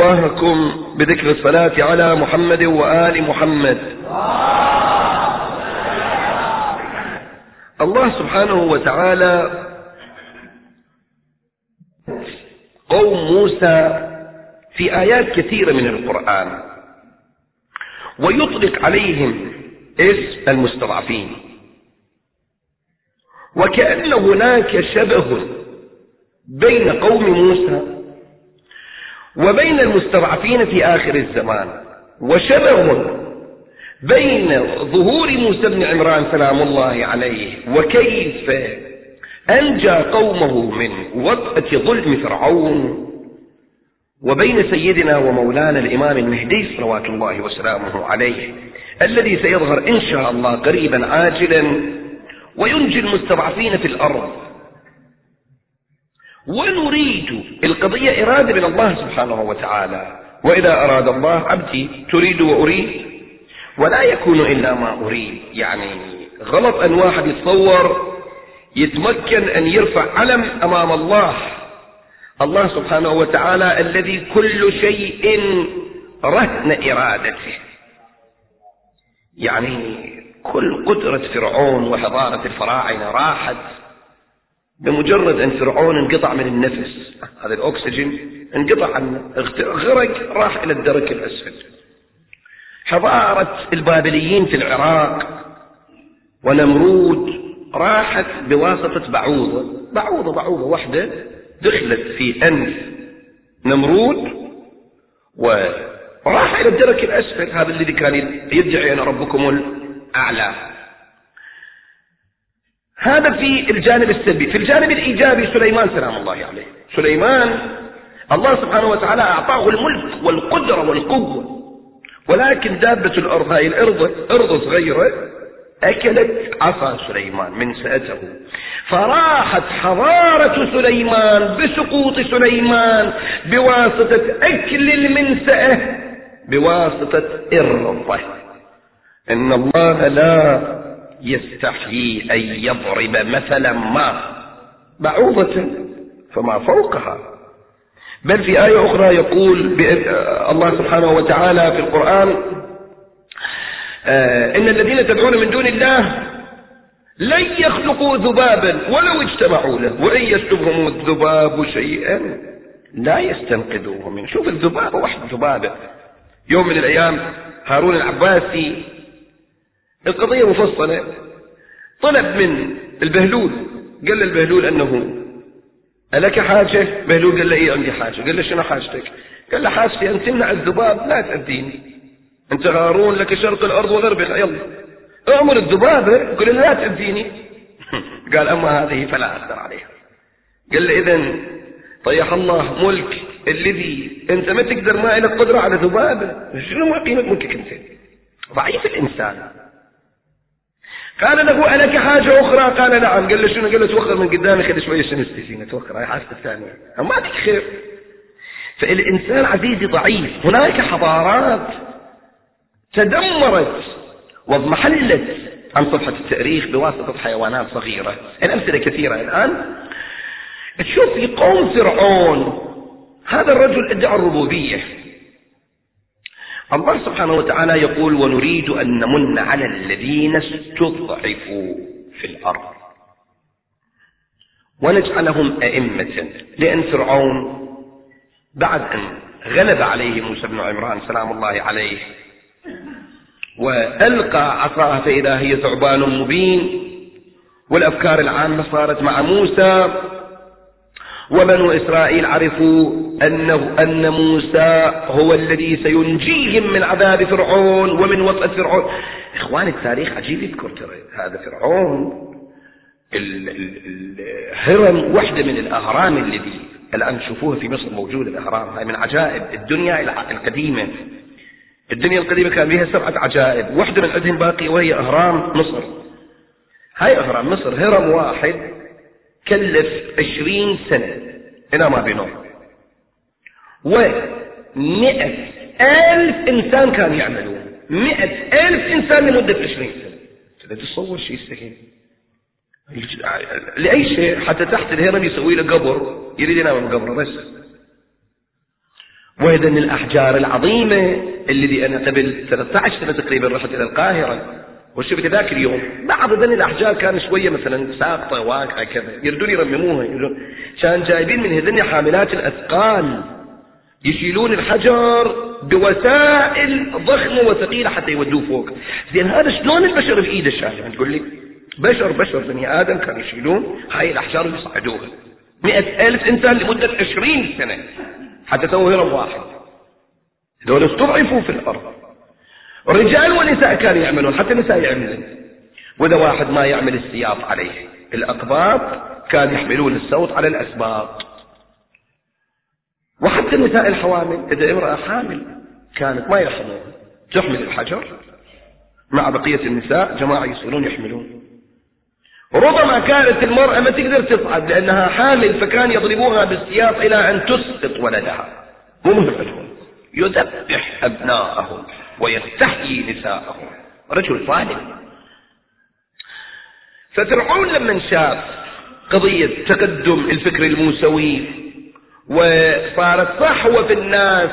أفواهكم بذكر الصلاة على محمد وآل محمد. الله سبحانه وتعالى قوم موسى في آيات كثيرة من القرآن ويطلق عليهم اسم المستضعفين. وكأن هناك شبه بين قوم موسى وبين المستضعفين في آخر الزمان وشبه بين ظهور موسى بن عمران سلام الله عليه وكيف أنجى قومه من وطأة ظلم فرعون وبين سيدنا ومولانا الإمام المهدي صلوات الله وسلامه عليه الذي سيظهر إن شاء الله قريبا عاجلا وينجي المستضعفين في الأرض. ونريد القضية إرادة من الله سبحانه وتعالى. وإذا أراد الله عبدي تريد وأريد. ولا يكون إلا ما أريد. يعني غلط أن واحد يتصور يتمكن أن يرفع علم أمام الله. الله سبحانه وتعالى الذي كل شيء رهن إرادته. يعني كل قدرة فرعون وحضارة الفراعنة راحت. بمجرد أن فرعون انقطع من النفس هذا الأكسجين انقطع عنه غرق راح إلى الدرك الأسفل. حضارة البابليين في العراق ونمرود راحت بواسطة بعوضة. بعوضة بعوضة واحدة دخلت في أنف نمرود وراح إلى الدرك الأسفل. هذا الذي كان يدعي أنا ربكم الأعلى. هذا في الجانب السلبي. في الجانب الإيجابي سليمان سلام الله عليه. سليمان الله سبحانه وتعالى أعطاه الملك والقدرة والقوة. ولكن دابة الأرض هاي الأرض أرض صغيرة أكلت عصا سليمان من سأته. فراحت حضارة سليمان بسقوط سليمان بواسطة أكل المنسأة بواسطة إرضة. إن الله لا يستحيي أن يضرب مثلا ما بعوضة فما فوقها. بل في آية أخرى يقول الله سبحانه وتعالى في القرآن آه إن الذين تدعون من دون الله لن يخلقوا ذبابا ولو اجتمعوا له وإن يسلبهم الذباب شيئا لا يستنقذوه منه شوف الذبابة واحد ذبابة يوم من الأيام هارون العباسي القضية مفصلة. طلب من البهلول قال للبهلول أنه ألك حاجة؟ بهلول قال له إيه عندي حاجة؟ قال له شنو حاجتك؟ قال له حاجتي أن تمنع الذباب لا تأذيني. أنت هارون لك شرق الأرض وغربها يلا أمر الذبابة قل لا تأذيني. قال أما هذه فلا أقدر عليها. قال له إذا طيح الله ملك الذي أنت ما تقدر ما لك قدرة على ذبابة. شنو قيمة ملكك أنت؟ ضعيف الإنسان. قال له ألك حاجة أخرى؟ قال نعم. قال له شنو؟ قال له توخر من قدامي خذ شوية شنستي فينا توخر هاي حاجة الثانية. ما فيك خير. فالإنسان عزيزي ضعيف. هناك حضارات تدمرت واضمحلت عن صفحة التأريخ بواسطة حيوانات صغيرة. الأمثلة كثيرة الآن. تشوف في قوم فرعون هذا الرجل أدعى الربوبية. الله سبحانه وتعالى يقول ونريد أن نمن على الذين استضعفوا في الأرض. ونجعلهم أئمة لأن فرعون بعد أن غلب عليه موسى بن عمران سلام الله عليه وألقى عصاه فإذا هي ثعبان مبين والأفكار العامة صارت مع موسى وبنو إسرائيل عرفوا أنه أن موسى هو الذي سينجيهم من عذاب فرعون ومن وطأة فرعون. إخوان التاريخ عجيب يذكر ترى هذا فرعون الهرم واحدة من الأهرام الذي الآن تشوفوها في مصر موجودة الأهرام. هاي من عجائب الدنيا القديمة. الدنيا القديمة كان فيها سبعة عجائب. واحدة من عندهم باقية وهي أهرام مصر. هاي أهرام مصر هرم واحد. كلف عشرين سنة. إلى ما بينهم. ومئة ألف إنسان كان يعملون. مئة ألف إنسان لمدة عشرين سنة. تتصور شيء سهل لأي شيء؟ حتى تحت الهرم يسوي له قبر. يريد ينام قبره بس. وهذا من الأحجار العظيمة الذي أنا قبل 13 سنة تقريبا رحت إلى القاهرة. وشفت ذاك اليوم. بعض بني الأحجار كان شوية مثلا ساقطة واقعة كذا. يردون يرمموها كان جايبين من هذني حاملات الأثقال. يشيلون الحجر بوسائل ضخمة وثقيلة حتى يودوه فوق. زين هذا شلون البشر بإيده شايف تقول لي بشر بشر بني آدم كانوا يشيلون هاي الأحجار ويصعدوها. مئة ألف إنسان لمدة عشرين سنة حتى سووا هرم واحد. دول استضعفوا في الأرض. رجال ونساء كانوا يعملون حتى النساء يعملون. وإذا واحد ما يعمل السياط عليه الأقباط كانوا يحملون الصوت على الأسباط. وحتى النساء الحوامل إذا امرأة حامل كانت ما يرحمون. تحمل الحجر مع بقية النساء جماعة يصيرون يحملون. ربما كانت المرأة ما تقدر تصعد لأنها حامل فكان يضربوها بالسياط إلى أن تسقط ولدها. مو مهم يذبح أبناءهم. ويستحيي نساءهم رجل ظالم. ففرعون لما شاف قضية تقدم الفكر الموسوي وصارت صحوة في الناس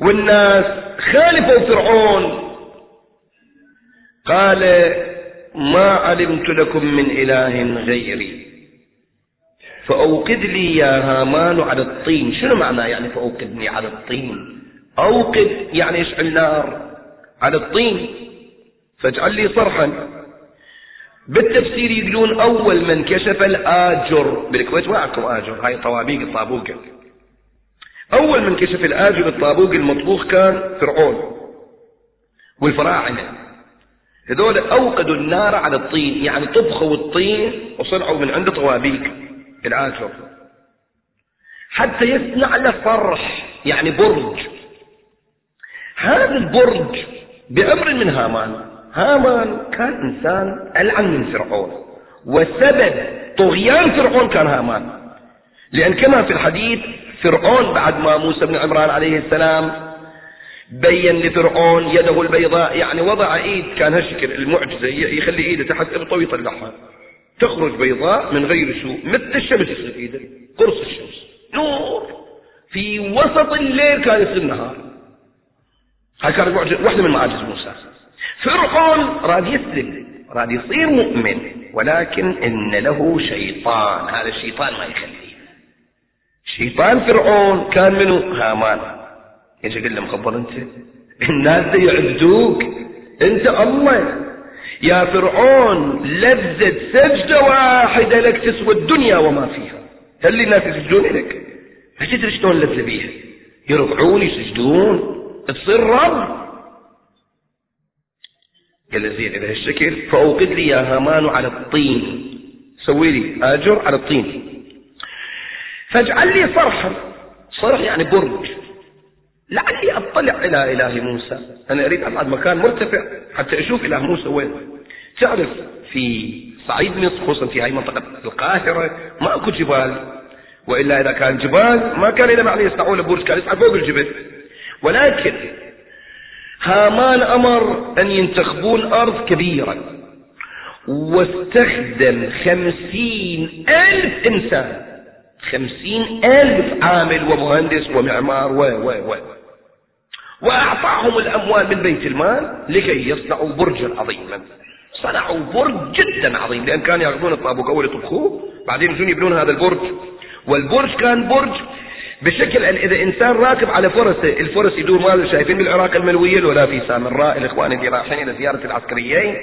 والناس خالفوا فرعون. قال ما علمت لكم من إله غيري. فأوقد لي يا هامان على الطين. شنو معنى يعني فأوقدني على الطين؟ أوقد يعني اشعل نار على الطين. فاجعل لي صرحا. بالتفسير يقولون أول من كشف الآجر. بالكويت معكم آجر؟ هاي طوابيق الطابوقة أول من كشف الآجر الطابوق المطبوخ كان فرعون والفراعنة. هذول أوقدوا النار على الطين يعني طبخوا الطين وصنعوا من عنده طوابيق الآجر. حتى يصنع له فرح يعني برج. هذا البرج بأمر من هامان. هامان كان إنسان ألعن من فرعون وسبب طغيان فرعون كان هامان. لأن كما في الحديث فرعون بعد ما موسى بن عمران عليه السلام بين لفرعون يده البيضاء يعني وضع إيد كان هالشكل المعجزة يخلي إيده تحت ابطه ويطلعها تخرج بيضاء من غير سوء مثل الشمس يصير إيده قرص الشمس نور. في وسط الليل كان يصير نهار. هاي كانت واحدة من معاجز موسى. فرعون راد يسلم. راد يصير مؤمن. ولكن إن له شيطان. هذا الشيطان ما يخليه. شيطان فرعون كان منه هامان. إيش أقول له مخبر أنت. الناس يعبدوك. أنت الله. يا فرعون لذة سجدة واحدة لك تسوى الدنيا وما فيها. هل الناس يسجدون لك؟ ما تدري شلون لذة بيها. يركعون يسجدون. تصير رب قال زين إذا هالشكل فأوقد لي يا هامان على الطين. سوي لي آجر على الطين. فاجعل لي صرحا. صرح يعني برج. لعلي أطلع إلى إله موسى. أنا أريد أصعد مكان مرتفع حتى أشوف إله موسى وين. تعرف في صعيد مصر خصوصا في هاي منطقة القاهرة ما أكو جبال. وإلا إذا كان جبال ما كان إذا معنى يصنعون برج كان يصعد فوق الجبل. ولكن هامان أمر أن ينتخبون أرض كبيرة. واستخدم خمسين ألف إنسان. خمسين ألف عامل ومهندس ومعمار و و و. وأعطاهم الأموال من بيت المال لكي يصنعوا برجا عظيما. صنعوا برج جدا عظيم لأن كانوا يأخذون الطابوق أول يطبخوه بعدين يجون يبنون هذا البرج؟ والبرج كان برج بشكل أن إذا إنسان راكب على فرسه الفرس يدور ماذا شايفين بالعراق الملوية ولا في سامراء الإخوان اللي رايحين إلى زيارة العسكريين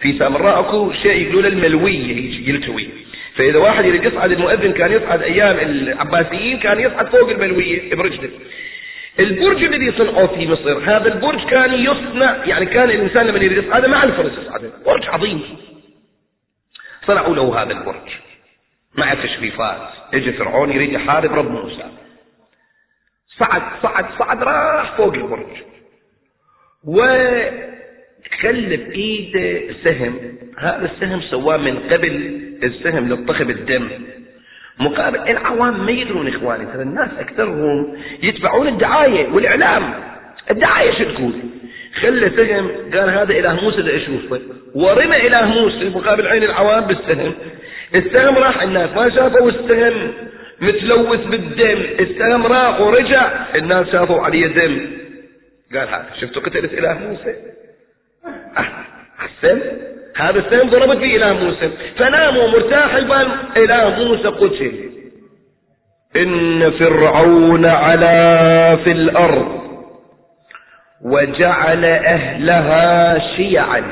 في سامراء أكو شيء يقولون الملوية يلتوي. فإذا واحد يريد يصعد المؤذن كان يصعد أيام العباسيين كان يصعد فوق الملوية برجله. البرج الذي صنعوه في مصر هذا البرج كان يصنع يعني كان الإنسان لما يريد يصعده مع الفرس يصعده برج عظيم. صنعوا له هذا البرج. مع تشريفات. اجى فرعون يريد يحارب رب موسى. صعد صعد صعد راح فوق البرج. وخلى بايده سهم. هذا السهم سواه من قبل السهم للطخ بالدم. مقابل العوام ما يدرون إخواني ترى الناس أكثرهم يتبعون الدعاية والإعلام. الدعاية شو تقول؟ خلى سهم قال هذا إله موسى اللي أشوفه. ورمى إله موسى مقابل عين العوام بالسهم. السهم راح الناس ما شافوا السهم. متلوث بالدم السهم راح ورجع الناس شافوا عليه دم. قال هذا شفتوا قتلت إله موسى؟ أه السهم هذا السهم ضربت به إله موسى. فناموا مرتاح البال إله موسى قتل إن فرعون علا في الأرض وجعل أهلها شيعا.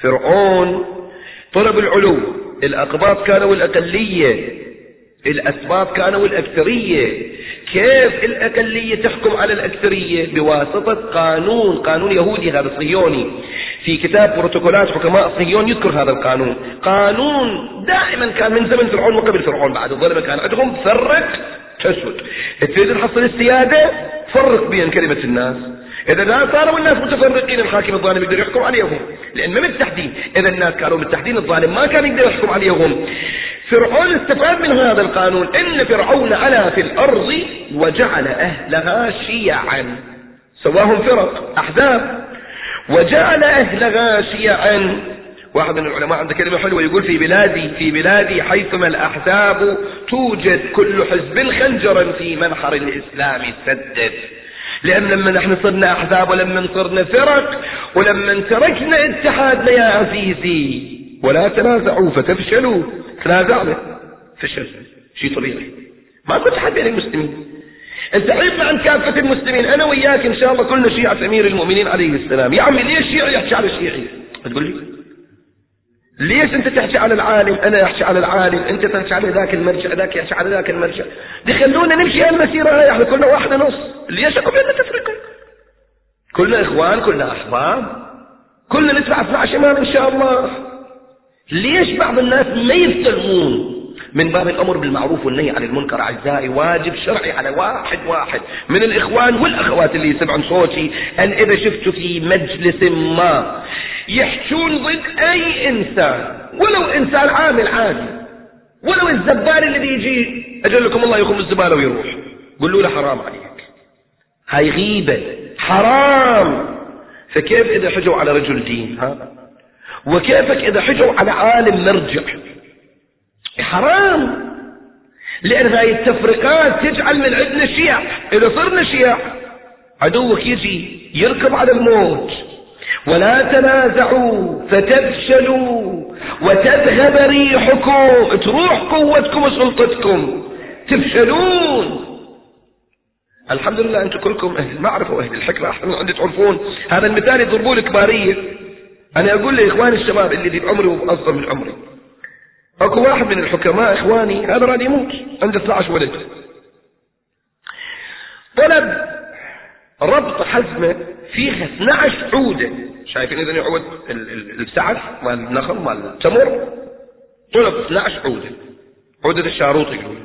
فرعون طلب العلو الأقباط كانوا الأقلية. الأسباب كانوا الأكثرية. كيف الأقلية تحكم على الأكثرية؟ بواسطة قانون قانون يهودي هذا صهيوني. في كتاب بروتوكولات حكماء صهيون يذكر هذا القانون. قانون دائما كان من زمن فرعون وقبل فرعون. بعد الظلمة كان عندهم فرق تسود. تريد تحصل السيادة؟ فرق بين كلمة الناس. إذا لا صاروا الناس متفرقين الحاكم الظالم يقدر يحكم عليهم. لأن ما متحدين إذا الناس كانوا متحدين الظالم ما كان يقدر يحكم عليهم. فرعون استفاد من هذا القانون. إن فرعون علا في الأرض وجعل أهلها شيعا. سواهم فرق أحزاب. وجعل أهلها شيعا. واحد من العلماء عنده كلمة حلوة يقول في بلادي في بلادي حيثما الأحزاب توجد كل حزب خنجرا في منحر الإسلام سدد. لأن لما نحن صرنا أحزاب ولما صرنا فرق ولما تركنا اتحادنا يا عزيزي ولا تنازعوا فتفشلوا. تنازعنا فشل شيء طبيعي. ما كنت حد بين المسلمين. أنت عيب عن كافة المسلمين. أنا وياك إن شاء الله كلنا شيعة أمير المؤمنين عليه السلام. يا عمي ليش شيعي يحكي على شيعي. تقول لي؟ ليش انت تحكي على العالم؟ أنا أحكي على العالم. انت تحكي على ذاك المرجع ذاك يحكي على ذاك المرجع. خلونا نمشي هالمسيرة هاي. إحنا كلنا واحدة نص. ليش اكو بيننا تفرقة؟ كلنا إخوان كلنا أحباب. كلنا ندفع 12 امام إن شاء الله. ليش بعض الناس ما يستلمون من باب الأمر بالمعروف والنهي عن المنكر؟ أعزائي واجب شرعي على واحد واحد. من الإخوان والأخوات اللي يسمعون صوتي أن إذا شفتوا في مجلس ما يحجون ضد أي إنسان ولو إنسان عامل عادي ولو الزبال الذي يجي أجل لكم الله يخم الزباله ويروح قولوا له حرام عليك. هاي غيبة حرام. فكيف إذا حجوا على رجل دين ها؟ وكيفك إذا حجوا على عالم مرجع؟ حرام. لأن هاي التفرقات تجعل من عندنا شيع إذا صرنا شيع عدوك يجي يركب على الموت. ولا تنازعوا فتفشلوا وتذهب ريحكم تروح قوتكم وسلطتكم. تفشلون. الحمد لله أنتم كلكم أهل المعرفة وأهل الحكمة أحسن من تعرفون. هذا المثال يضربوه الكباريه أنا أقول لإخواني الشباب اللي في عمري وأصغر من عمري. أكو واحد من الحكماء إخواني هذا راد يموت عنده 12 ولد. طلب ربط حزمة فيها 12 عودة. شايفين اذا يعود السعف مال النخل مال التمر طلب 12 عودة. عودة الشاروط يقولون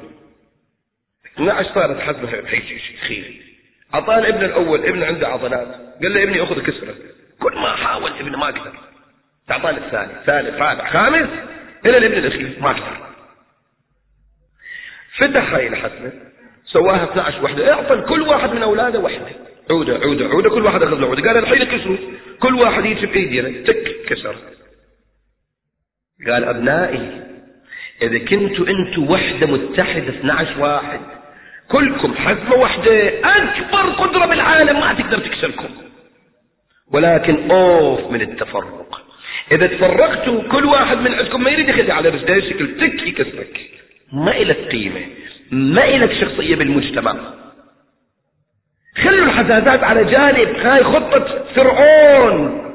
12 صارت شيء خيري اعطاه ابن الأول ابن عنده عضلات. قال له ابني أخذ كسرة. كل ما حاول ابن ما قدر. تعطاني الثاني ثالث رابع خامس. إلى الابن الأخير ما قدر. فتح هاي الحزمة. سواها 12 وحده. أعطى كل واحد من أولاده وحده. عودة عودة عودة. كل واحد أخذ له عودة. قال الحين كسروا. كل واحد يجي بايدي تك كسر. قال أبنائي إذا كنتوا أنتوا وحدة متحدة 12 واحد كلكم حزمة واحدة أكبر قدرة بالعالم ما تقدر تكسركم. ولكن أوف من التفرق. إذا تفرقتوا كل واحد من عندكم ما يريد يخلي على رجله شكل تك يكسرك. ما إلك قيمة ما إلك شخصية بالمجتمع. خلوا الحساسات على جانب هاي خطة فرعون.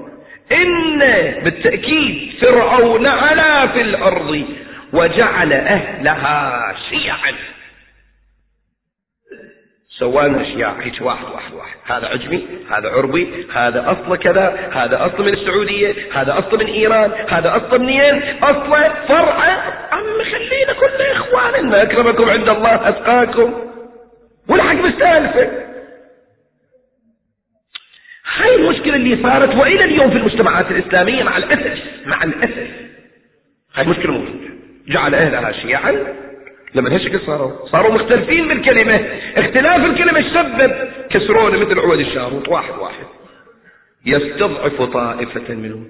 إن بالتأكيد فرعون علا في الأرض وجعل أهلها شيعا. سوانا اشياء هيك واحد واحد واحد. هذا عجمي هذا عربي هذا اصله كذا هذا اصله من السعودية هذا اصله من إيران هذا اصله منين؟ اصله فرعه عم خلينا كلنا اخوان ان أكرمكم عند الله أتقاكم. والحق بالسالفه هاي المشكلة اللي صارت وإلى اليوم في المجتمعات الإسلامية مع الأسف مع الأسف. هاي المشكلة موجودة. جعل أهلها شيعا. لما هالشكل صاروا صاروا مختلفين بالكلمة. اختلاف الكلمة سبب كسرونه مثل عود الشاروط واحد واحد. يستضعف طائفة منهم.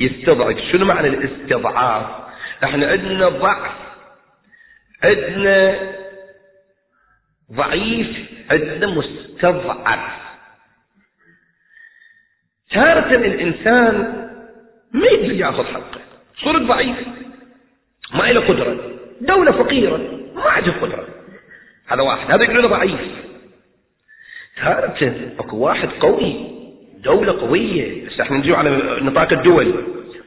يستضعف. شنو معنى الاستضعاف؟ إحنا عندنا ضعف. عندنا ضعيف. عندنا مستضعف. تارة الإنسان ما يقدر يأخذ حقه. صرت ضعيف ما له قدرة. دولة فقيرة. ما عنده قدرة. هذا واحد. هذا يقولون ضعيف. تارة أكو واحد قوي. دولة قوية. بس إحنا نجي على نطاق الدول.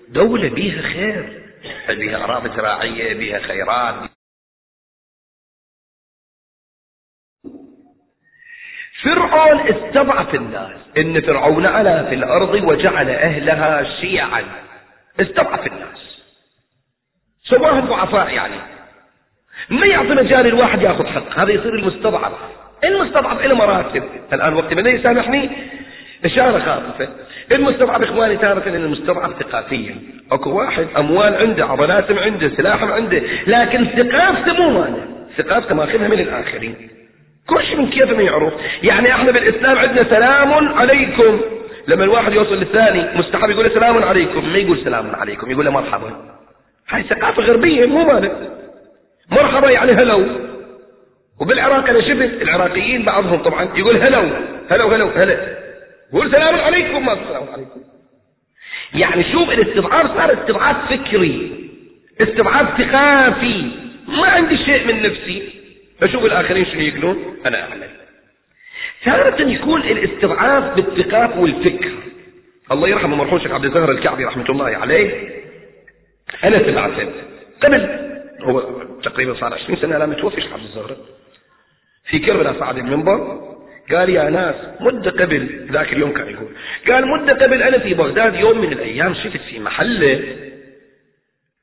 دولة بيها خير. بيها أراضي زراعية بيها خيرات فرعون استضعف الناس. إن فرعون علا في الأرض وجعل أهلها شيعا. استضعف الناس. سواهم ضعفاء يعني. ما يعطي مجال الواحد يأخذ حق. هذا يصير المستضعف. المستضعف له مراتب. الآن وقت من يسامحني؟ إشارة خاطفة. المستضعف إخواني تارة إن المستضعف ثقافيا. أكو واحد أموال عنده عضلات عنده سلاح عنده لكن ثقافته مو ماله ثقافته ماخذها من الآخرين. كل شيء من كيف ما يعرف يعني إحنا بالإسلام عندنا سلام عليكم. لما الواحد يوصل للثاني مستحب يقول سلام عليكم. ما يقول سلام عليكم يقول له مرحبا. هاي ثقافة غربية مو مالك. مرحبا يعني هلو. وبالعراق أنا شفت العراقيين بعضهم طبعا يقول هلو هلو هلو هلا يقول سلام عليكم ما السلام عليكم. يعني شوف الاستضعاف صار استضعاف فكري. استضعاف ثقافي. ما عندي شيء من نفسي. أشوف الاخرين شنو يقولون؟ أنا أعمل. تارة يكون الاستضعاف بالثقاف والفكر. الله يرحمه مرحوم الشيخ عبد الزهر الكعبي رحمة الله عليه. أنا تبعته قبل هو تقريبا صار 20 سنة لا متوفي شيخ عبد الزهر في كربلاء صعد المنبر. قال يا ناس مدة قبل ذاك اليوم كان يقول. قال مدة قبل أنا في بغداد يوم من الأيام شفت في محلة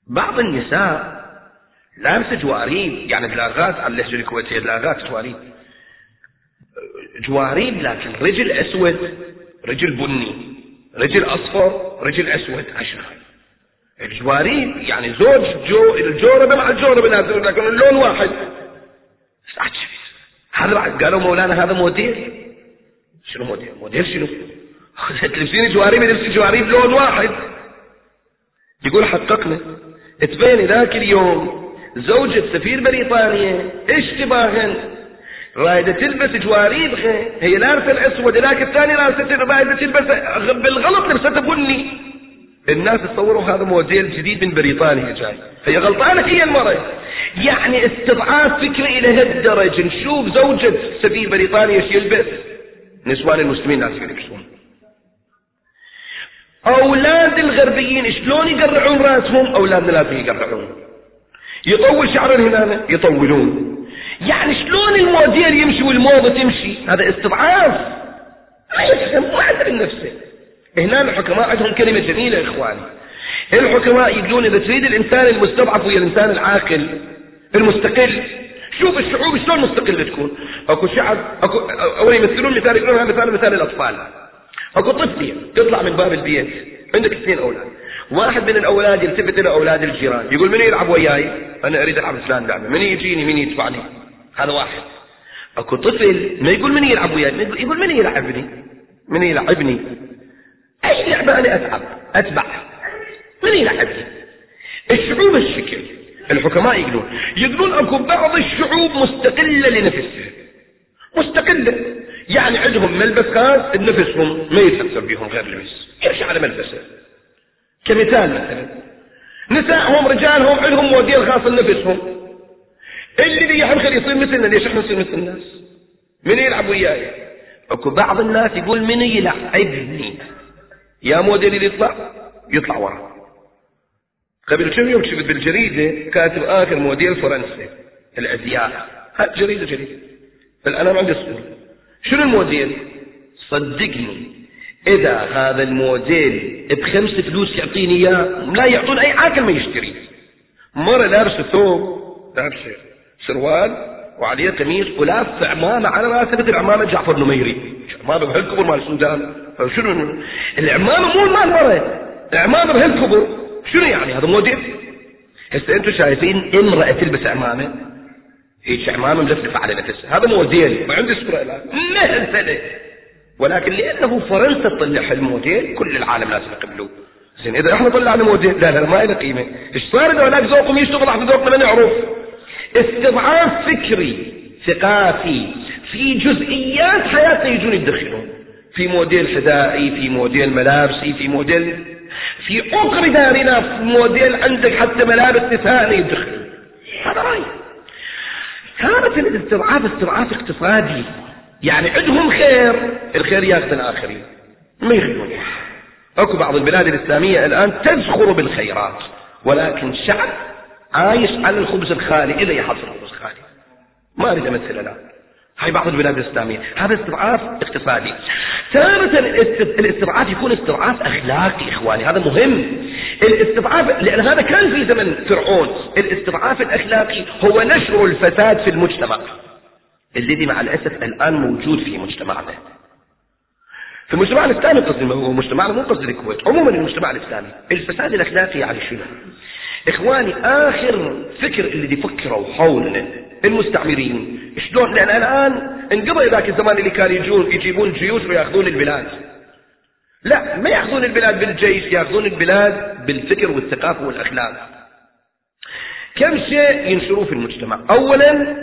بعض النساء لابسة جواريب يعني بلاغات على اللهجة الكويتية بلاغات جواريب جواريب لكن رجل أسود رجل بني رجل أصفر رجل أسود عشان الجواريب يعني زوج جو الجوربة مع الجوربة لكن اللون واحد. هذا بعد قالوا مولانا هذا موديل شنو موديل موديل شنو؟ تلبسين جواريب تلبسين جواريب لون واحد. يقول حققنا. تبين ذاك اليوم زوجة سفير بريطانيا اشتباها. رايدة تلبس جواريب هي لابسة الأسود ذاك الثاني لابسة رايدة تلبس بالغلط لبسته بني. الناس تصوروا هذا موديل جديد من بريطانيا جاي. هي غلطانة هي المرأة يعني استضعاف فكري إلى هالدرجة. نشوف زوجة سفير بريطانيا إيش يلبس. نسوان المسلمين ناس يلبسون أولاد الغربيين شلون يقرعون رأسهم؟ أولادنا لازم يقرعون. يطول شعرهم هنا يطولون. يعني شلون الموديل يمشي والموضة تمشي؟ هذا استضعاف. ما يفهم ما من نفسه. هنا الحكماء عندهم كلمة جميلة إخواني. الحكماء يقولون إذا تريد الإنسان المستضعف ويا الإنسان العاقل المستقل شوف الشعوب شلون مستقلة تكون. أكو شعب أكو أول يمثلون مثال يقولون هذا مثال مثال الأطفال. أكو طفل تطلع من باب البيت. عندك اثنين أولاد. واحد من الأولاد يلتفت إلى أولاد الجيران. يقول من يلعب وياي؟ أنا أريد ألعب فلان لعبه من يجيني؟ من يدفع لي هذا واحد. أكو طفل ما يقول من يلعب وياي؟ يقول من يلعبني من يلعبني أي لعبة أنا أتعب؟ أتبع. من يلعبني الشعوب الشكل. الحكماء يقولون. يقولون أكو بعض الشعوب مستقلة لنفسها. مستقلة. يعني عندهم ملبس خاص لنفسهم ما يتأثر بهم غير لبس. يمشي على ملبسه. كمثال مثلا. نسائهم رجالهم عندهم موديل خاص لنفسهم. اللي يحب خير يصير مثلنا ليش إحنا نصير مثل الناس؟ من يلعب وياي؟ اكو بعض الناس يقول من يلعبني؟ يا موديل اللي يطلع يطلع ورا. قبل كم يوم شفت بالجريدة كاتب آخر موديل فرنسي الأزياء. هات جريدة جريدة. الآن عندي شنو الموديل؟ صدقني. إذا هذا الموديل بخمس فلوس يعطيني إياه لا يعطون أي عاقل ما يشتري. مرة لابسة ثوب لابسة سروال وعليه قميص ولاف عمامة على راسه مثل عمامة جعفر نميري عمامة بهالكبر مال السودان شنو؟ العمامة مو مال مرة. عمامة بهالكبر. شنو يعني هذا موديل هسه أنتم شايفين امرأة تلبس عمامة. هيك عمامة ملفلفة على نفسها. هذا موديل ما عندي صورة الان مهزلة ولكن لأنه فرنسا تطلع الموديل كل العالم لازم يقبلوه زين إذا إحنا طلعنا موديل لا لا ما له قيمة. إيش صار إذا هناك ذوقهم يشتغل؟ إحنا ذوقنا ما نعرف. استضعاف فكري ثقافي في جزئيات حياتنا يجون يدخلون. في موديل حذائي في موديل ملابسي في موديل في أخر دارنا في موديل عندك حتى ملابس نساء يدخل هذا رأي كانت الاستضعاف استضعاف اقتصادي. يعني عندهم خير. الخير ياخذ الآخرين ما يخدمون أكو بعض البلاد الإسلامية الآن تزخر بالخيرات ولكن الشعب عايش على الخبز الخالي إذا يحصل الخبز الخالي. ما أريد أمثل الآن. هاي بعض البلاد الإسلامية. هذا استضعاف اقتصادي. تارة الاستضعاف يكون استضعاف أخلاقي إخواني. هذا مهم. الاستضعاف لأن هذا كان في زمن فرعون. الاستضعاف الأخلاقي هو نشر الفساد في المجتمع. الذي مع الأسف الآن موجود في مجتمعنا في المجتمع الإسلامي قصدي هو مجتمعنا مو قصدي الكويت عموما المجتمع الإسلامي الفساد الأخلاقي يعني شنو؟ إخواني آخر فكر اللي يفكروا حولنا المستعمرين شلون؟ لأن الآن انقضى ذاك الزمان اللي كانوا يجون يجيبون جيوش ويأخذون البلاد. لا ما يأخذون البلاد بالجيش يأخذون البلاد بالفكر والثقافة والأخلاق. كم شيء ينشروه في المجتمع؟ أولا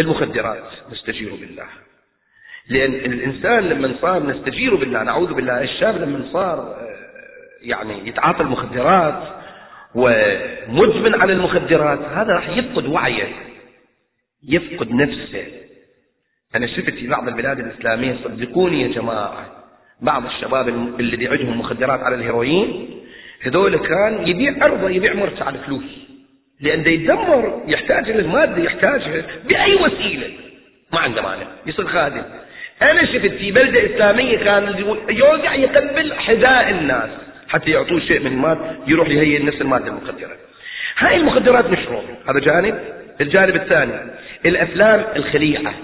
المخدرات نستجير بالله. لأن الإنسان لما صار نستجير بالله نعوذ بالله الشاب لما صار آه، يعني يتعاطى المخدرات ومدمن على المخدرات هذا راح يفقد وعيه يفقد نفسه. أنا شفت في بعض البلاد الإسلامية صدقوني يا جماعة بعض الشباب اللي عندهم مخدرات على الهيروين هذول كان يبيع أرضه يبيع مرته على فلوس لأن ده يدمر يحتاج المادة يحتاجها بأي وسيلة. ما عنده مانع. يصير خادم. أنا شفت في بلدة إسلامية كان يوقع يقبل حذاء الناس حتى يعطوه شيء من المال يروح يهيئ نفس المادة المخدرة هاي المخدرات مشروع هذا جانب. الجانب الثاني الأفلام الخليعة.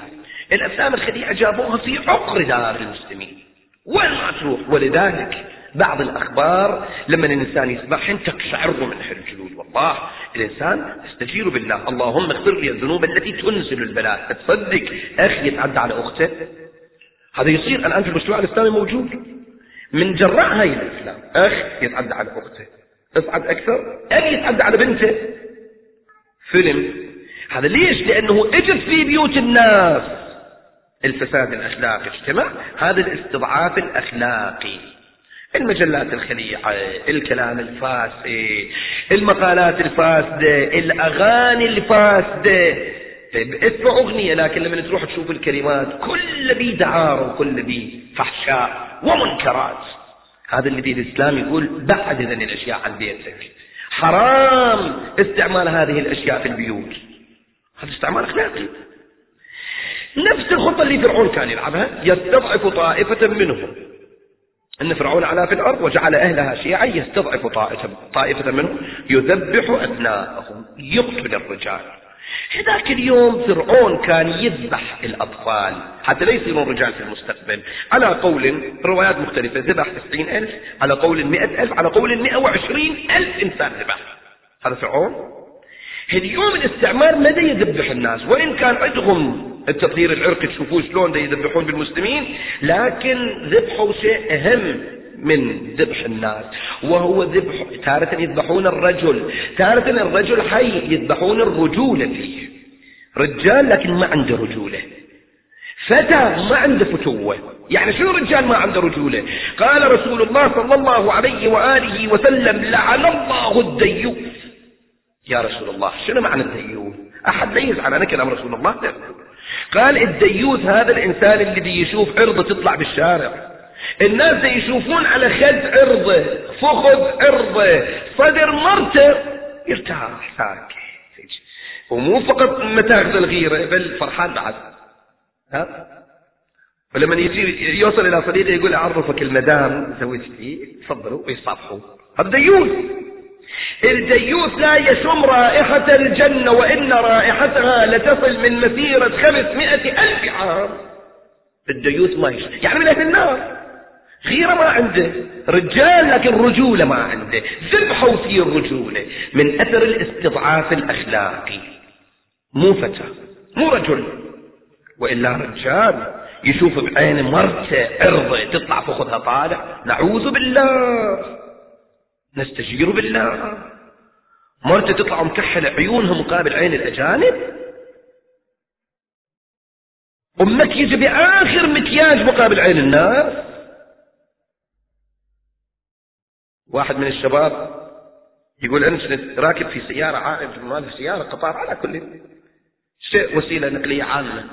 الأفلام الخليعة جابوها في عقر دار المسلمين. وين ما تروح؟ ولذلك بعض الأخبار لما الإنسان يسمعهم تقشعر من حر الجلود والله الإنسان يستجير بالله. اللهم اغفر لي الذنوب التي تنزل البلاء. تصدق. أخي يتعدى على أخته. هذا يصير الآن في المجتمع الإسلامي موجود. من جراء هاي الإسلام أخ يتعدى على أخته. اصعد أكثر. أبي يتعدى على بنته. فيلم. هذا ليش؟ لأنه اجت في بيوت الناس. الفساد الأخلاقي. اجتمع هذا الاستضعاف الأخلاقي. المجلات الخليعة الكلام الفاسد المقالات الفاسدة الأغاني الفاسدة. طيب أغنية لكن لما تروح تشوف الكلمات كل بي دعارة وكل بي فحشاء ومنكرات. هذا الذي الإسلام يقول بعد إذن الأشياء عن بيتك حرام استعمال هذه الأشياء في البيوت. هذا استعمال أخلاقي. نفس الخطة اللي فرعون كان يلعبها يستضعف طائفة منهم. أن فرعون علا في الأرض وجعل أهلها شيعا يستضعف طائفة, طائفة منهم يذبح أبناءهم يقتل الرجال. هذاك اليوم فرعون كان يذبح الأطفال. حتى لا يصيرون رجال في المستقبل. على قول روايات مختلفة ذبح تسعين ألف على قول مئة ألف على قول مئة وعشرين ألف إنسان ذبح. هذا فرعون؟ اليوم الاستعمار مدى يذبح الناس؟ وإن كان عندهم التطهير العرقي تشوفوه شلون يذبحون بالمسلمين لكن ذبحوا شيء أهم من ذبح الناس وهو ذبح تارة يذبحون الرجل تارة الرجل حي يذبحون الرجولة فيه. رجال لكن ما عنده رجولة. فتى ما عنده فتوة. يعني شنو رجال ما عنده رجولة؟ قال رسول الله صلى الله عليه وآله وسلم لعن الله الديوث يا رسول الله شنو معنى الديوث أحد لا يزعل أنا كلام رسول الله. قال الديوث هذا الإنسان الذي يشوف عرضه تطلع بالشارع. الناس يشوفون على خد عرضه فخذ عرضه صدر مرته يرتاح ساكت. ومو فقط متاخذ الغيرة بل فرحان بعد. ها؟ ولما يجي يوصل إلى صديقه يقول أعرفك المدام زوجتي تفضلوا ويصافحوا. هذا ديوث. الديوث لا يشم رائحة الجنة وإن رائحتها لتصل من مسيرة خمسمائة ألف عام. الديوث ما يشم. يعني من أهل النار. غيرة ما عنده. رجال لكن رجولة ما عنده. ذبحوا فيه الرجولة من أثر الاستضعاف الأخلاقي. مو فتى مو رجل. وإلا رجال يشوف بعين مرته عرضه تطلع فخذها طالع. نعوذ بالله. نستجير بالله. مرته تطلع مكحلة عيونها مقابل عين الأجانب. أمك يجي بآخر مكياج مقابل عين الناس. واحد من الشباب يقول أنت راكب في سيارة عائم ما في سيارة قطار على كل. شيء وسيلة نقلية عامة.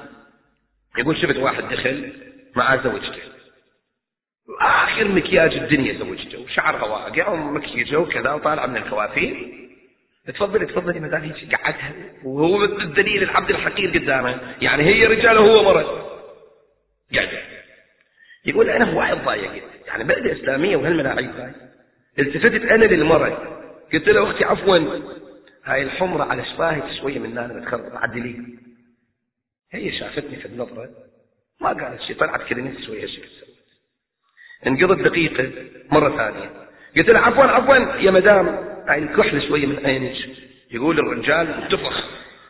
يقول شفت واحد دخل مع زوجته. آخر مكياج الدنيا زوجته وشعرها واقع ومكيجة وكذا وطالعة من الكوافير. تفضلي تفضلي مدام هيك قعدها. وهو الدليل العبد الحقير قدامه. يعني هي رجال وهو مرض. قاعد. يقول أنا واحد ضايق. يعني بلدة اسلامية وهالملاعب هاي التفتت أنا للمرة قلت له أختي عفوا. هاي الحمرة على شفاهي شوية من هنا بتخرب عدلي هي شافتني في النظرة. ما قالت شيء طلعت نفس شوية سويت انقضت دقيقة مرة ثانية. قلت له عفوا عفوا يا مدام. هاي الكحلة شوية من عينك. يقول الرجال انتفخ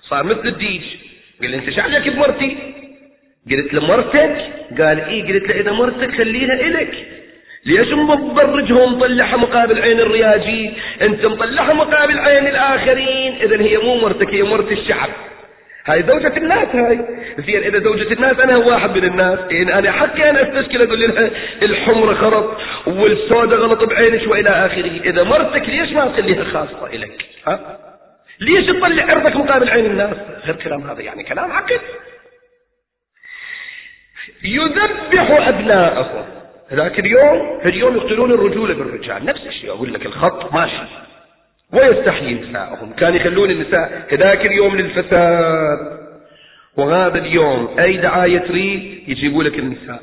صار مثل الديج. قال أنت شو عليك بمرتي؟ قلت له مرتك؟ قال إيه. قلت له إذا مرتك خليها إلك. ليش مبرجها ومطلعها مقابل عين الرياجي؟ أنت مطلعها مقابل عين الآخرين. اذا هي مو مرتك هي مرت الشعب. هاي زوجة الناس هاي. زين إذا زوجة الناس أنا واحد من الناس. إن أنا حقي أنا أستشكل أقول لها الحمرة خرط والسوداء غلط بعينك وإلى آخره. إذا مرتك ليش ما تخليها خاصة إلك؟ ها؟ ليش تطلع عرضك مقابل عين الناس؟ غير كلام هذا يعني كلام عقل. يذبح أبناءهم. ذاك اليوم اليوم يقتلون الرجولة بالرجال. نفس الشيء أقول لك الخط ماشي. ويستحيي نساءهم. كان يخلون النساء كذاك اليوم للفساد. وهذا اليوم. أي دعاية تريد؟ يجيبوا لك النساء.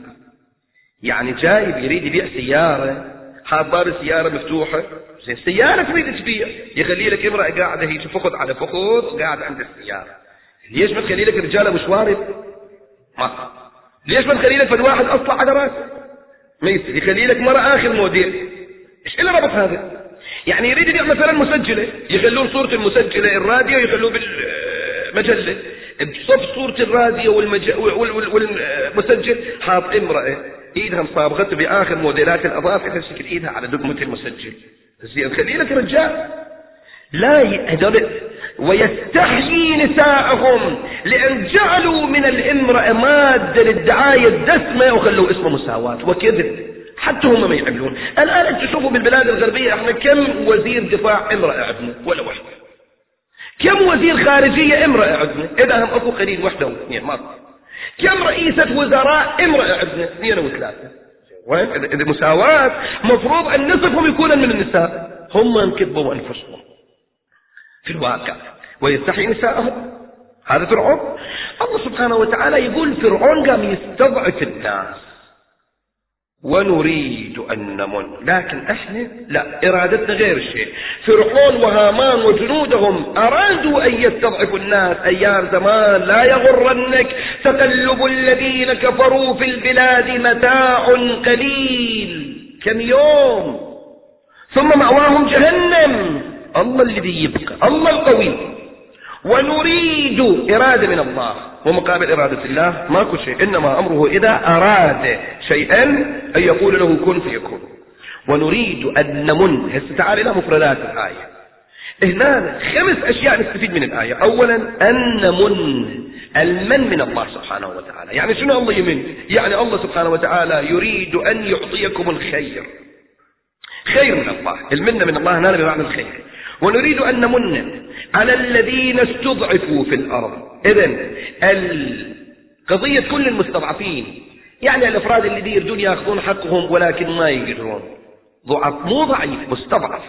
يعني جايب يريد يبيع سيارة. حاط باب السيارة مفتوحة. زين سيارة تريد تبيع. يخلي لك امرأة قاعدة هيك فخذ على فخذ قاعدة عند السيارة. ليش ما تخلي لك رجالة مش وارد ما. ليش ما تخلي لك واحد أصلع على رأسه؟ ما يصير يخلي لك مرة آخر موديل. إيش اللي ربط هذا؟ يعني يريد يبيع مثلا مسجلة يخلون صورة المسجلة الراديو يخلوه بالمجلة. بصف صورة الراديو والمج... والمسجل حاط امرأة إيدها مصابغته بآخر موديلات الاظافر تمسك إيدها على دقمة المسجل. زين خلي لك رجال لا هذول ويستحيي نساءهم لأن جعلوا من الامرأة مادة للدعاية الدسمة وخلوا اسمه مساواة وكذب. حتى هم ما يعملون. الآن أنت تشوفوا بالبلاد الغربية إحنا كم وزير دفاع امرأة عندنا ولا واحدة كم وزير خارجية امرأة عندنا إذا هم أكو قليل واحدة واثنين ما كم رئيسة وزراء امرأة عندنا اثنين وثلاثة وين إذا مساواة مفروض أن نصفهم يكونوا من النساء. هم انكذبوا أنفسهم. في الواقع. ويستحي نساءهم. هذا فرعون. الله سبحانه وتعالى يقول فرعون قام يستضعف الناس. ونريد أن نمن. لكن إحنا لا إرادتنا غير الشيء. فرعون وهامان وجنودهم أرادوا أن يستضعفوا الناس أيام زمان. لا يغرنك تقلب الذين كفروا في البلاد متاع قليل. كم يوم؟ ثم مأواهم جهنم. الله الذي يبقى الله القوي. ونريد إرادة من الله. ومقابل إرادة الله ماكو شيء. إنما أمره إذا أراد شيئا أن يقول له كن فيكون. ونريد أن نمن. هسه تعال إلى مفردات الآية. هنا خمس أشياء نستفيد من الآية. أولا أن نمن. المن من الله سبحانه وتعالى. يعني شنو الله يمن؟ يعني الله سبحانه وتعالى يريد أن يعطيكم الخير. خير من الله. المنة من الله هنا بمعنى الخير. ونريد أن نمن على الذين استضعفوا في الأرض. إذن قضية كل المستضعفين يعني الأفراد اللي يريدون يأخذون حقهم ولكن ما يقدرون. ضعف مو ضعيف مستضعف.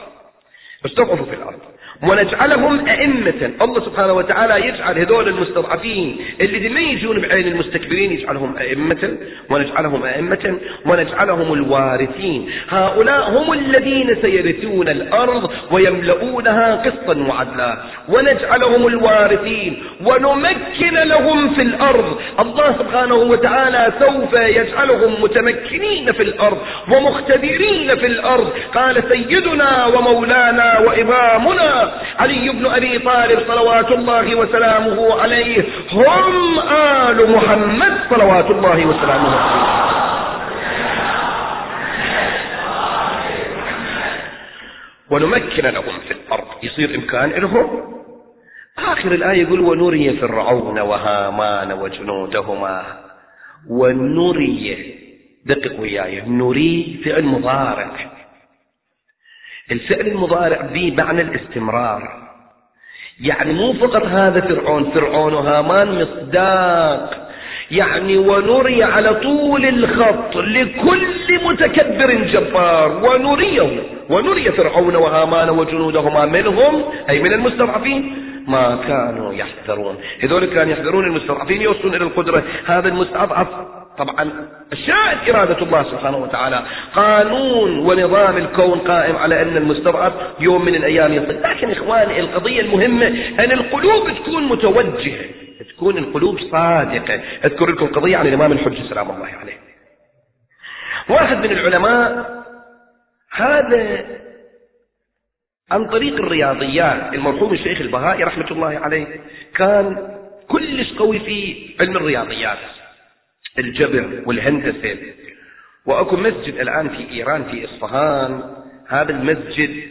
استضعفوا في الأرض. ونجعلهم أئمة. الله سبحانه وتعالى يجعل هذول المستضعفين اللي ما يجون بعين المستكبرين يجعلهم أئمة. ونجعلهم أئمة. ونجعلهم الوارثين. هؤلاء هم الذين سيرثون الأرض ويملؤونها قسطا وعدلا. ونجعلهم الوارثين. ونمكن لهم في الأرض. الله سبحانه وتعالى سوف يجعلهم متمكنين في الأرض ومختبرين في الأرض. قال سيدنا ومولانا وإمامنا علي بن أبي طالب صلوات الله وسلامه عليه هم آل محمد صلوات الله وسلامه عليه. ونمكن لهم في الأرض يصير إمكان لهم آخر الآية يقول ونري فرعون وهامان وجنودهما. ونري دقق وياي نري فعل مضارع. الفعل المضارع بمعنى الاستمرار. يعني مو فقط هذا فرعون فرعون وهامان مصداق. يعني ونري على طول الخط لكل متكبر جبار. ونريه ونري فرعون وهامان وجنودهما منهم أي من المستضعفين ما كانوا يحذرون. هذول كانوا يحذرون المستضعفين يوصلون إلى القدرة. هذا المستضعف طبعا شاءت إرادة الله سبحانه وتعالى. قانون ونظام الكون قائم على أن المستضعف يوم من الأيام يصل. لكن إخواني القضية المهمة أن القلوب تكون متوجهة تكون القلوب صادقة. أذكر لكم قضية عن الإمام الحجة سلام الله عليه. واحد من العلماء هذا عن طريق الرياضيات المرحوم الشيخ البهائي رحمة الله عليه كان كلش قوي في علم الرياضيات الجبر والهندسة. وأكو مسجد الآن في إيران في إصفهان. هذا المسجد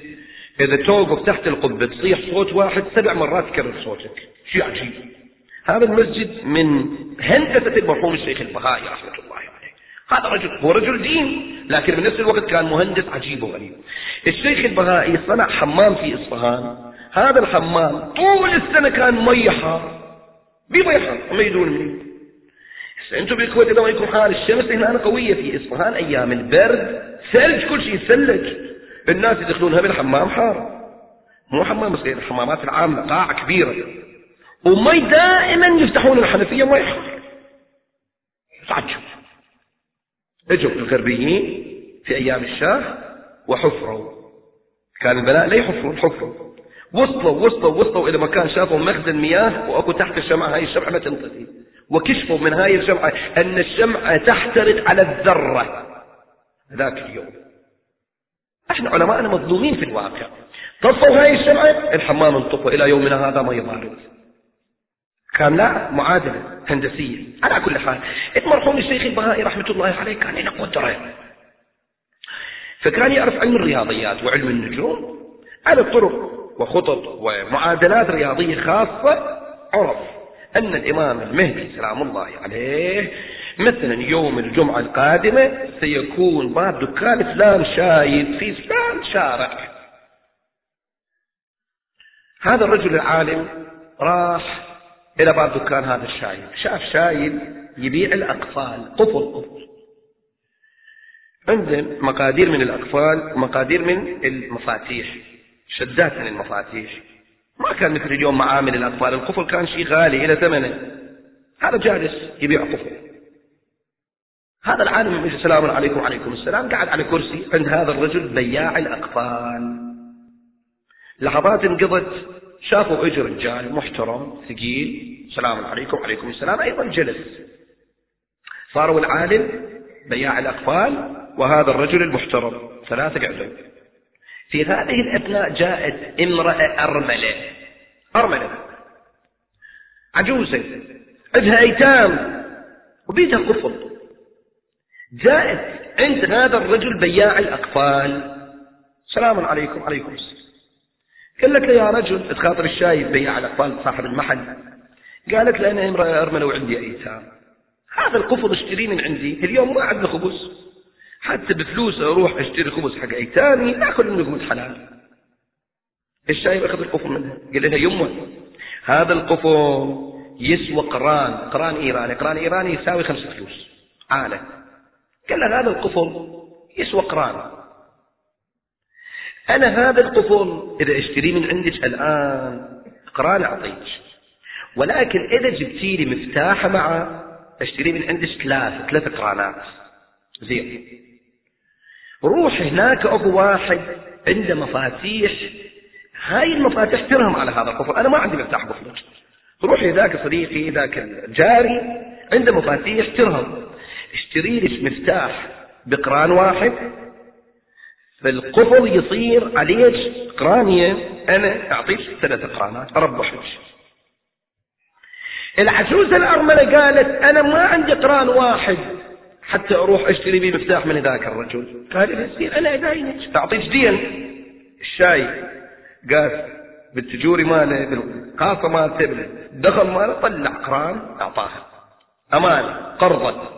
إذا توقف تحت القبة تصيح صوت واحد سبع مرات يكرر صوتك. شيء عجيب. هذا المسجد من هندسة المرحوم الشيخ البهائي رحمة الله عليه. هذا رجل هو رجل دين لكن بنفس الوقت كان مهندس عجيب وغريب. الشيخ البهائي صنع حمام في إصفهان. هذا الحمام طول السنة كان مي حار بمي حار ما يدون منين. أنتم بالكويت اذا ما يكون حال الشمس هنا قوية في إصفهان أيام البرد ثلج كل شيء يثلج الناس يدخلونها بالحمام حار. مو حمام صغير الحمامات العامة قاعة كبيرة. ومي دائما يفتحون الحنفية مي حار تعجب اجوا الغربيين في أيام الشاه وحفروا. كان البناء لا يحفرون حفروا. وصلوا وصلوا وصلوا إلى مكان شافوا مخزن مياه وأكو تحت الشمعة هاي الشمعة ما تنطفي. وكشفوا من هاي الشمعة أن الشمعة تحترق على الذرة ذاك اليوم. إحنا علماءنا مظلومين في الواقع. طفوا هاي الشمعة الحمام انطفوا إلى يومنا هذا ما يبارد كان لا معادلة هندسية. على كل حال المرحوم الشيخ البهائي رحمة الله عليه كان له قدرة. فكان يعرف علم الرياضيات وعلم النجوم على طرق وخطط ومعادلات رياضية خاصة عرف. أن الإمام المهدي سلام الله عليه مثلا يوم الجمعة القادمة سيكون باب دكان فلان شايد في فلان شارع. هذا الرجل العالم راح إلى باب دكان هذا الشايب شاف شايب يبيع الأقفال. قفل قفل. عنده مقادير من الأقفال مقادير من المفاتيح شدات من المفاتيح. ما كان مثل اليوم معامل الأطفال. القفل كان شيء غالي إلى ثمنه. هذا جالس يبيع قفل. هذا العالم السلام عليكم وعليكم السلام. قاعد على كرسي عند هذا الرجل بياع الأقفال. لحظات انقضت شافوا أجر رجال محترم ثقيل. السلام عليكم وعليكم السلام. أيضا جلس. صاروا العالم بياع الأقفال وهذا الرجل المحترم. ثلاثة قعدوا في هذه الأثناء جاءت امرأة أرملة. أرملة. عجوزة. عندها أيتام. وبيتها قفل جاءت عند هذا الرجل بياع الأقفال. سلام عليكم. عليكم السلام. قال لك يا رجل تخاطر الشاي بياع الأقفال صاحب المحل. قالت له أنا امرأة أرملة وعندي أيتام. هذا القفل اشتريه من عندي. اليوم ما عندنا خبز. حتى بفلوس أروح أشتري خبز حق. أيتامي ناكل من لقمة حلال. الشايب أخذ القفل منها قال لها يمه هذا القفل يسوى قران. قران إيراني. قران إيراني يساوي خمس فلوس. عالة قال لها هذا القفل يسوى قران. أنا هذا القفل إذا اشتري من عندك الآن قران أعطيك. ولكن إذا جبتي لي مفتاح معه اشتري من عندك ثلاث ثلاث قرانات. زين. روح هناك أبو واحد عنده مفاتيح. هاي المفاتيح ترهم على هذا القفل أنا ما عندي مفتاح قفل روحي ذاك صديقي ذاك الجاري عنده مفاتيح ترهم. اشتري لك مفتاح بقران واحد. فالقفل يصير عليك قرانية. أنا أعطيك ثلاث قرانات. أربحك العجوزة الأرملة قالت أنا ما عندي قران واحد. حتى أروح أشتري بي مفتاح من ذاك الرجل. قال لي أنا أداينك أعطيك دين الشاي قال بالتجوري ماله بالقاصة مالته بالدخل ماله طلع قران أعطاها أمانة قرضا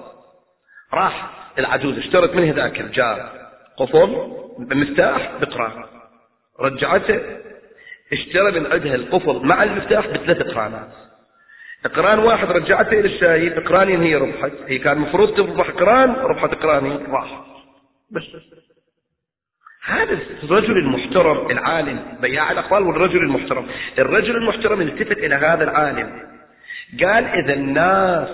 راح العجوز اشترت منه ذاك الجار. قفل بمفتاح بقران. رجعته اشترى من عندها القفل مع المفتاح بثلاث قرانات. قران واحد رجعته إلى الشاهد قرانين هي ربحت. هي كان المفروض تربح قران ربحت قراني راح. بس. هذا الرجل المحترم العالم بياع الأقوال والرجل المحترم. الرجل المحترم التفت إلى هذا العالم. قال إذا الناس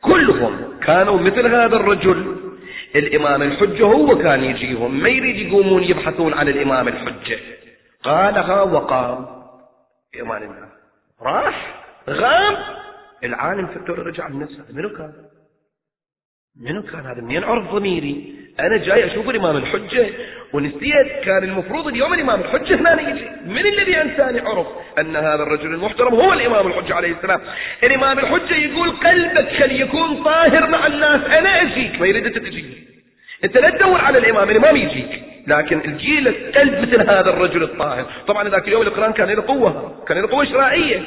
كلهم كانوا مثل هذا الرجل. الإمام الحجة هو كان يجيهم. ما يريد يقومون يبحثون عن الإمام الحجة. قالها وقام. إيمان الله. راح. غاب العالم فكر رجع من نفسه. منو كان؟ منو كان هذا؟ منين عرف ضميري؟ أنا جاي أشوف الإمام الحجة. ونسيت كان المفروض اليوم الإمام الحجة هنا يجي من الذي أنساني عرف أن هذا الرجل المحترم هو الإمام الحجة عليه السلام. الإمام الحجة يقول قلبك خل يكون طاهر مع الناس. أنا أجيك. ما يريد أنت تجي. أنت لا تدور على الإمام. الإمام يجيك. لكن الجيل قلب مثل هذا الرجل الطاهر. طبعا ذاك اليوم القرآن كان له قوة. كان له قوة شرائيه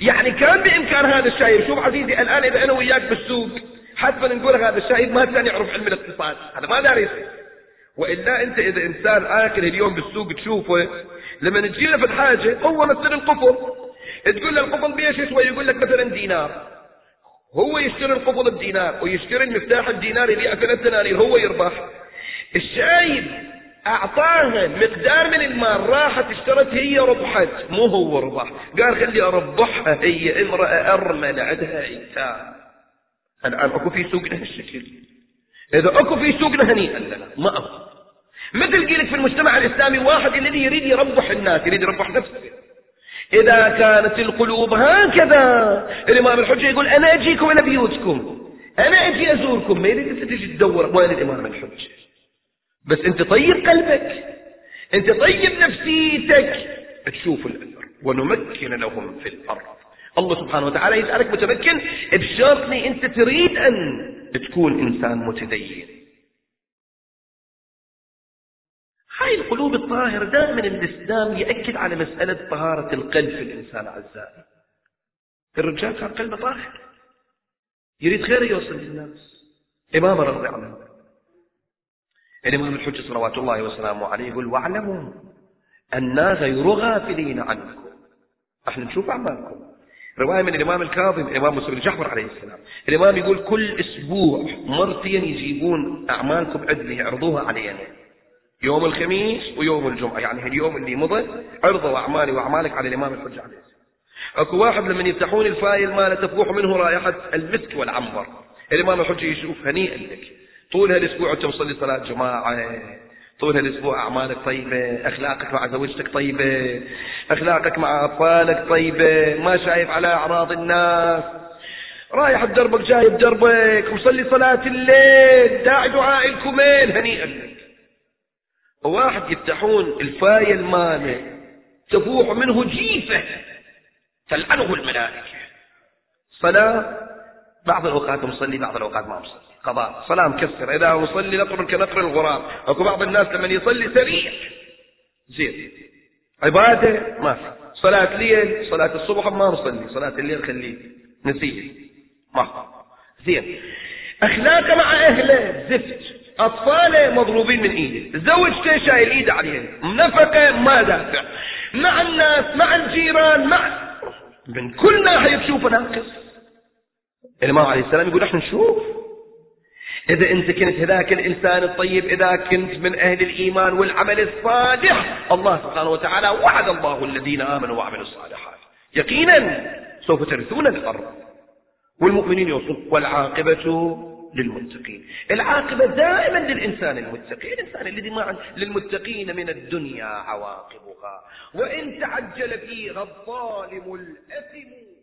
يعني كان بإمكان هذا الشايب شوف عزيزي الآن إذا أنا وياك بالسوق حتما نقول هذا الشايب ما كان يعرف علم الاقتصاد. هذا ما داري يصير. وإلا أنت إذا إنسان آكل اليوم بالسوق تشوفه لما تجي له في الحاجة هو مثل القفل تقول له القفل بيش يسوى يقول لك مثلا دينار. هو يشتري القفل بدينار ويشتري المفتاح الدينار يبيع ثلاث دنانير هو يربح. الشايب أعطاها مقدار من المال راحت اشترت هي ربحت. مو هو ربح. قال خلي أربحها هي امرأة ارمل عندها ايتام الآن أكو في سوقنا هالشكل إذا أكو في سوقنا هنيئا لنا ما اكو مثل قيلك في المجتمع الإسلامي واحد الذي يريد يربح الناس يريد يربح نفسه. إذا كانت القلوب هكذا الإمام الحجة يقول أنا أجيكم إلى بيوتكم أنا أجي أزوركم. ما يريد أنت تجي تدور وين الإمام الحجة؟ بس انت طيب قلبك. انت طيب نفسيتك. تشوف الاثر ونمكن لهم في الأرض. الله سبحانه وتعالى يسألك متمكن. بشرط انت تريد أن تكون إنسان متدين. هاي القلوب الطاهرة دائما الإسلام يأكد على مسألة طهارة القلب في الإنسان أعزائي الرجال كان قلبه طاهر. يريد خير يوصل للناس. إمام رضي عنه. الإمام الحجة صلوات الله وسلامه عليه يقول واعلموا أنا غير غافلين عنكم. أحنا نشوف أعمالكم. رواية من الإمام الكاظم الإمام مسلم جعفر عليه السلام. الإمام يقول كل أسبوع مرتين يجيبون أعمالكم عدل يعرضوها علينا. يوم الخميس ويوم الجمعة. يعني اليوم اللي مضى عرضوا أعمالي وأعمالك على الإمام الحجة عليه السلام. أكو واحد لما يفتحون الفايل ماله تفوح منه رائحة المسك والعنبر. الإمام الحجة يشوف هنيئا لك. طول هالأسبوع أنت مصلي صلاة جماعة. طول هالأسبوع أعمالك طيبة أخلاقك مع زوجتك طيبة أخلاقك مع أطفالك طيبة ما شايف على أعراض الناس. رايح بدربك جاي بدربك مصلي صلاة الليل داعي دعاء الكمين هنيئا لك. وواحد يفتحون الفايل ماله تفوح منه جيفة تلعنه الملائكة. صلاة بعض الأوقات مصلي بعض الأوقات ما مصلي. قضاء صلاة مكسر إذا نصلي نطر كنطر الغراب. أكو بعض الناس لما يصلي سريع. زين. عبادة ما في. صلاة ليل صلاة الصبح ما نصلي. صلاة الليل خليه نسيه ما زين. أخلاقه مع أهله. زفت. أطفاله مضروبين من إيده زوجته شايل إيده عليهم. نفقة ما دافع. مع الناس مع الجيران مع من كل ناحية تشوفه ناقص الإمام عليه السلام يقول إحنا نشوف. إذا أنت كنت هذاك الإنسان الطيب إذا كنت من أهل الإيمان والعمل الصالح الله سبحانه وتعالى وعد الله الذين آمنوا وعملوا الصالحات. يقينا سوف ترثون الأرض. والمؤمنين يوصل والعاقبة للمتقين. العاقبة دائما للإنسان المتقي الإنسان الذي ما للمتقين من الدنيا عواقبها. وإن تعجل فيها الظالم الأثم